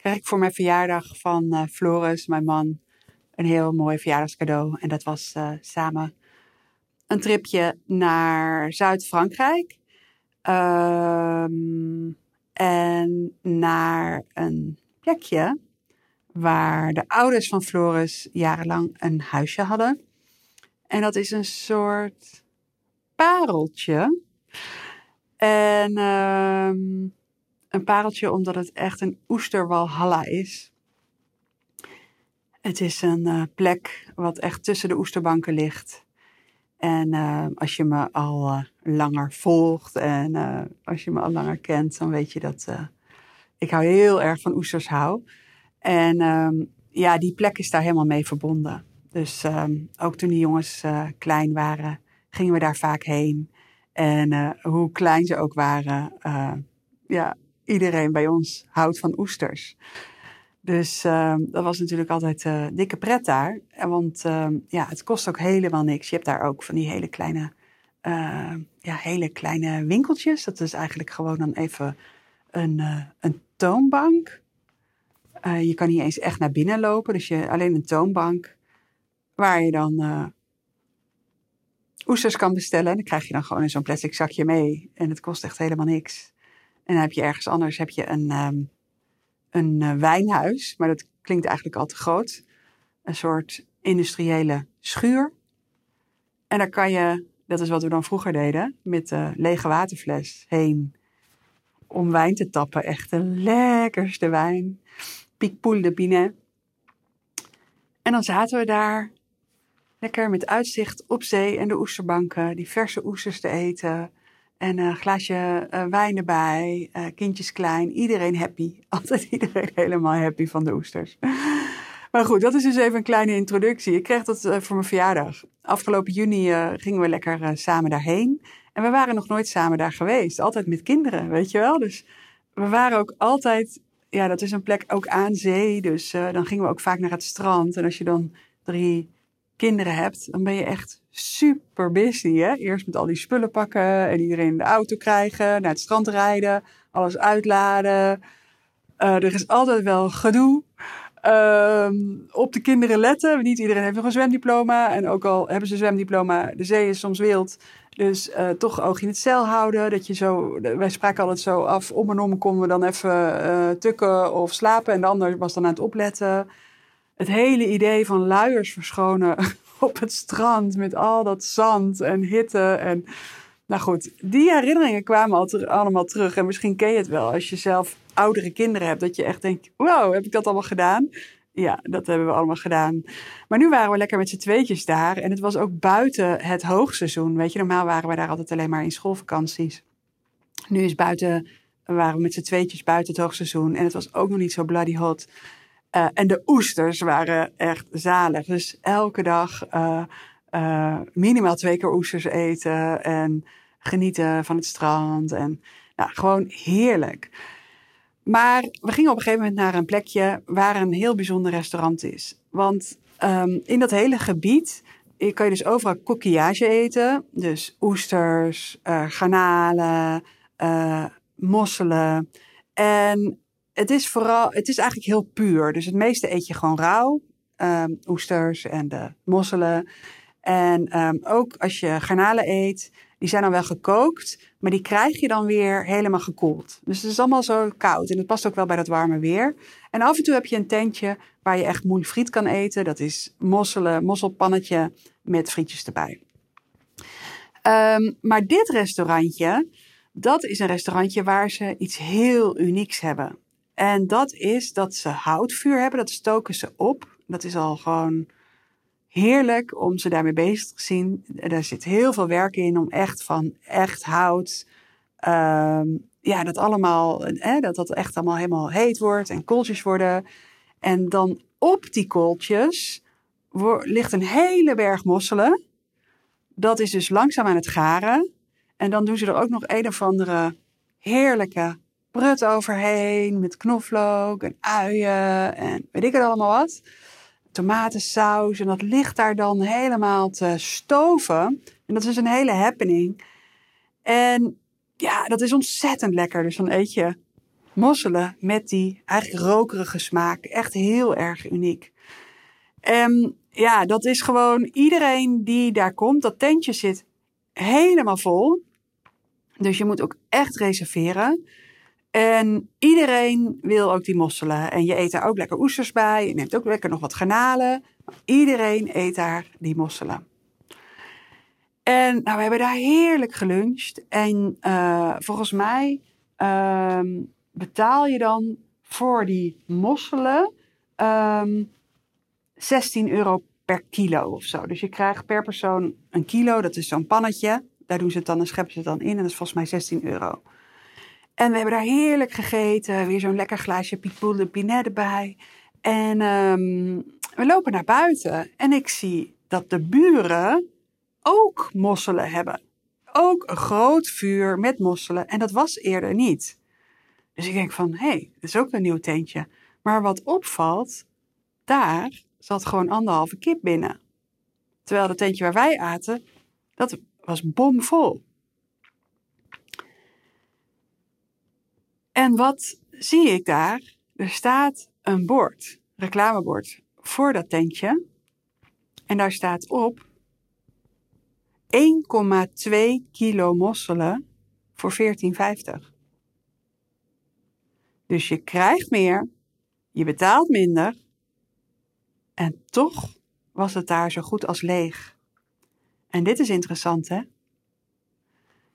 kreeg ik voor mijn verjaardag van uh, Floris, mijn man, een heel mooi verjaardagscadeau. En dat was uh, samen een tripje naar Zuid-Frankrijk. Um, en naar een plekje waar de ouders van Floris jarenlang een huisje hadden. En dat is een soort pareltje. En um, een pareltje omdat het echt een oesterwalhalla is. Het is een uh, plek wat echt tussen de oesterbanken ligt. En uh, als je me al uh, langer volgt en als je me al langer kent, dan weet je dat ik hou heel erg van oesters hou. En um, ja, die plek is daar helemaal mee verbonden. Dus um, ook toen die jongens klein waren, gingen we daar vaak heen. En hoe klein ze ook waren, ja, iedereen bij ons houdt van oesters. Dus uh, dat was natuurlijk altijd uh, dikke pret daar. Want uh, ja, het kost ook helemaal niks. Je hebt daar ook van die hele kleine, uh, ja, hele kleine winkeltjes. Dat is eigenlijk gewoon dan even een, een toonbank. je kan niet eens echt naar binnen lopen. Dus je, alleen een toonbank waar je dan oesters kan bestellen. En dan krijg je dan gewoon in zo'n plastic zakje mee. En het kost echt helemaal niks. En dan heb je ergens anders heb je een... Um, een uh, wijnhuis, maar dat klinkt eigenlijk al te groot. Een soort industriële schuur. En daar kan je, dat is wat we dan vroeger deden, met de lege waterfles heen om wijn te tappen. Echt de lekkerste wijn. Piekpoel de Binet. En dan zaten we daar lekker met uitzicht op zee en de oesterbanken, die verse oesters te eten. En een glaasje uh, wijn erbij, uh, kindjes klein, iedereen happy. Altijd iedereen helemaal happy van de oesters. Maar goed, dat is dus even een kleine introductie. Ik kreeg dat voor mijn verjaardag. Afgelopen juni gingen we lekker samen daarheen. En we waren nog nooit samen daar geweest. Altijd met kinderen, weet je wel. Dus we waren ook altijd, ja, dat is een plek ook aan zee. Dus dan gingen we ook vaak naar het strand. En als je dan drie kinderen hebt, dan ben je echt super busy. Hè? Eerst met al die spullen pakken en iedereen in de auto krijgen, naar het strand rijden, alles uitladen. Uh, er is altijd wel gedoe. Uh, op de kinderen letten. Niet iedereen heeft nog een zwemdiploma. En ook al hebben ze een zwemdiploma, de zee is soms wild. Dus uh, toch oog in het cel houden. Dat je zo, wij spraken altijd zo af. Om en om konden we dan even uh, tukken of slapen. En de ander was dan aan het opletten het hele idee van luiers verschonen op het strand met al dat zand en hitte. En nou goed, die herinneringen kwamen al allemaal terug. En misschien ken je het wel als je zelf oudere kinderen hebt, dat je echt denkt: wow, heb ik dat allemaal gedaan? Ja, dat hebben we allemaal gedaan. Maar nu waren we lekker met z'n tweetjes daar. En het was ook buiten het hoogseizoen. Weet je, normaal waren we daar altijd alleen maar in schoolvakanties. Nu is buiten, waren we met z'n tweetjes buiten het hoogseizoen. En het was ook nog niet zo bloody hot. Uh, en de oesters waren echt zalig. Dus elke dag uh, uh, minimaal twee keer oesters eten en genieten van het strand. En nou, gewoon heerlijk. Maar we gingen op een gegeven moment naar een plekje waar een heel bijzonder restaurant is. Want um, in dat hele gebied kan je dus overal coquillage eten. Dus oesters, garnalen, mosselen. En het is vooral, het is eigenlijk heel puur. Dus het meeste eet je gewoon rauw. Um, oesters en de mosselen. En um, ook als je garnalen eet, die zijn dan wel gekookt, maar die krijg je dan weer helemaal gekoeld. Dus het is allemaal zo koud en het past ook wel bij dat warme weer. En af en toe heb je een tentje waar je echt moeilijk friet kan eten. Dat is mosselen, mosselpannetje met frietjes erbij. Um, maar dit restaurantje, dat is een restaurantje waar ze iets heel unieks hebben. En dat is dat ze houtvuur hebben, dat stoken ze op. Dat is al gewoon heerlijk om ze daarmee bezig te zien. Er zit heel veel werk in om echt van echt hout, um, ja, dat allemaal, dat dat echt allemaal helemaal heet wordt en kooltjes worden. En dan op die kooltjes ligt een hele berg mosselen. Dat is dus langzaam aan het garen. En dan doen ze er ook nog een of andere heerlijke brut overheen. Met knoflook en uien en weet ik het allemaal wat. Tomatensaus. En dat ligt daar dan helemaal te stoven. En dat is een hele happening. En ja, dat is ontzettend lekker. Dus dan eet je mosselen met die eigenlijk rokerige smaak. Echt heel erg uniek. En ja, dat is gewoon iedereen die daar komt. Dat tentje zit helemaal vol. Dus je moet ook echt reserveren. En iedereen wil ook die mosselen. En je eet daar ook lekker oesters bij. Je neemt ook lekker nog wat garnalen. Iedereen eet daar die mosselen. En nou, we hebben daar heerlijk geluncht. En uh, volgens mij uh, betaal je dan voor die mosselen um, ehm, 16 euro per kilo of zo. Dus je krijgt per persoon een kilo. Dat is zo'n pannetje. Daar doen ze het dan en scheppen ze het dan in. En dat is volgens mij 16 euro. En we hebben daar heerlijk gegeten. Weer zo'n lekker glaasje Pipoule Pinet erbij. En um, we lopen naar buiten. En ik zie dat de buren ook mosselen hebben. Ook een groot vuur met mosselen. En dat was eerder niet. Dus ik denk van, hé, hey, dat is ook een nieuw tentje. Maar wat opvalt, daar zat gewoon anderhalve kip binnen. Terwijl het tentje waar wij aten, dat was bomvol. En wat zie ik daar? Er staat een bord, reclamebord, voor dat tentje. En daar staat op 1,2 kilo mosselen voor 14,50. Dus je krijgt meer, je betaalt minder. En toch was het daar zo goed als leeg. En dit is interessant, hè?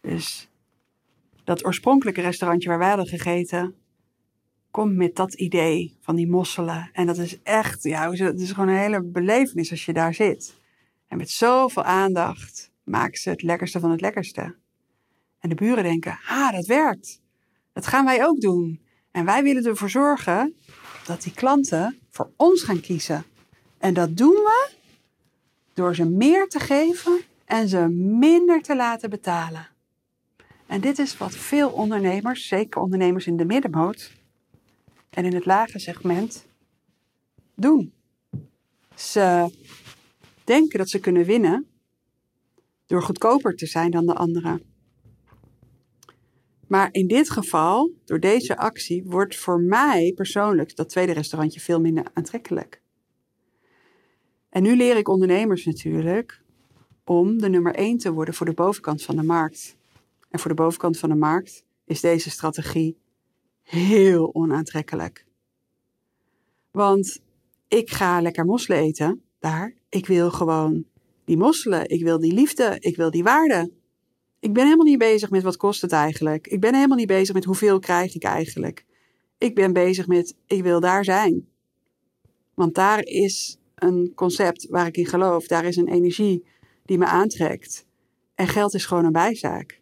Dus dat oorspronkelijke restaurantje waar wij hadden gegeten, komt met dat idee van die mosselen. En dat is echt, ja, het is gewoon een hele belevenis als je daar zit. En met zoveel aandacht maken ze het lekkerste van het lekkerste. En de buren denken, ah, dat werkt. Dat gaan wij ook doen. En wij willen ervoor zorgen dat die klanten voor ons gaan kiezen. En dat doen we door ze meer te geven en ze minder te laten betalen. En dit is wat veel ondernemers, zeker ondernemers in de middenmoot en in het lage segment, doen. Ze denken dat ze kunnen winnen door goedkoper te zijn dan de anderen. Maar in dit geval, door deze actie, wordt voor mij persoonlijk dat tweede restaurantje veel minder aantrekkelijk. En nu leer ik ondernemers natuurlijk om de nummer 1 te worden voor de bovenkant van de markt. En voor de bovenkant van de markt is deze strategie heel onaantrekkelijk. Want ik ga lekker mosselen eten daar. Ik wil gewoon die mosselen. Ik wil die liefde. Ik wil die waarde. Ik ben helemaal niet bezig met wat kost het eigenlijk. Ik ben helemaal niet bezig met hoeveel krijg ik eigenlijk. Ik ben bezig met ik wil daar zijn. Want daar is een concept waar ik in geloof. Daar is een energie die me aantrekt. En geld is gewoon een bijzaak.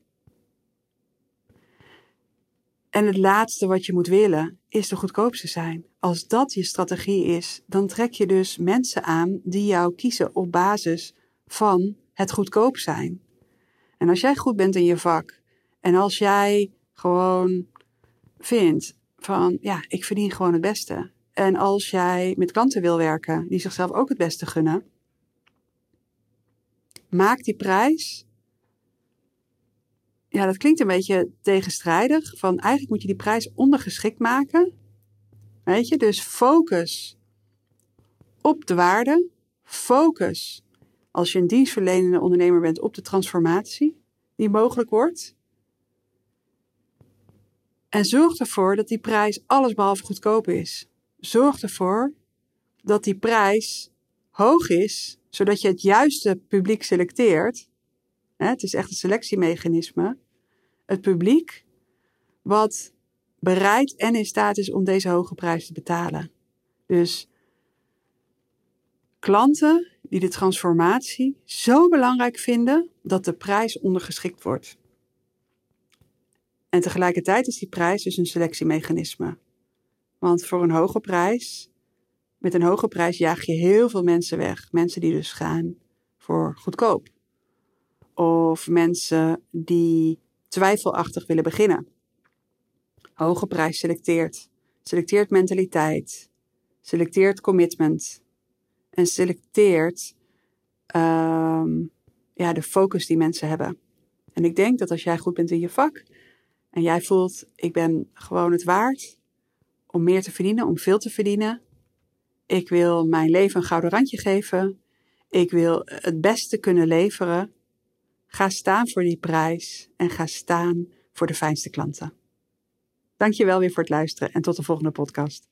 En het laatste wat je moet willen is de goedkoopste zijn. Als dat je strategie is, dan trek je dus mensen aan die jou kiezen op basis van het goedkoop zijn. En als jij goed bent in je vak en als jij gewoon vindt van ja, ik verdien gewoon het beste. En als jij met klanten wil werken die zichzelf ook het beste gunnen, maak die prijs. Ja, dat klinkt een beetje tegenstrijdig. Van eigenlijk moet je die prijs ondergeschikt maken. Weet je, dus focus op de waarde. Focus als je een dienstverlenende ondernemer bent op de transformatie die mogelijk wordt. En zorg ervoor dat die prijs allesbehalve goedkoop is. Zorg ervoor dat die prijs hoog is, zodat je het juiste publiek selecteert. Het is echt een selectiemechanisme. Het publiek wat bereid en in staat is om deze hoge prijs te betalen. Dus klanten die de transformatie zo belangrijk vinden dat de prijs ondergeschikt wordt. En tegelijkertijd is die prijs dus een selectiemechanisme. Want voor een hoge prijs met een hoge prijs jaag je heel veel mensen weg. Mensen die dus gaan voor goedkoop. Of mensen die twijfelachtig willen beginnen. Hoge prijs selecteert. Selecteert mentaliteit. Selecteert commitment. En selecteert ehm, ja, de focus die mensen hebben. En ik denk dat als jij goed bent in je vak en jij voelt, ik ben gewoon het waard om meer te verdienen, om veel te verdienen. Ik wil mijn leven een gouden randje geven. Ik wil het beste kunnen leveren. Ga staan voor die prijs en ga staan voor de fijnste klanten. Dankjewel weer voor het luisteren en tot de volgende podcast.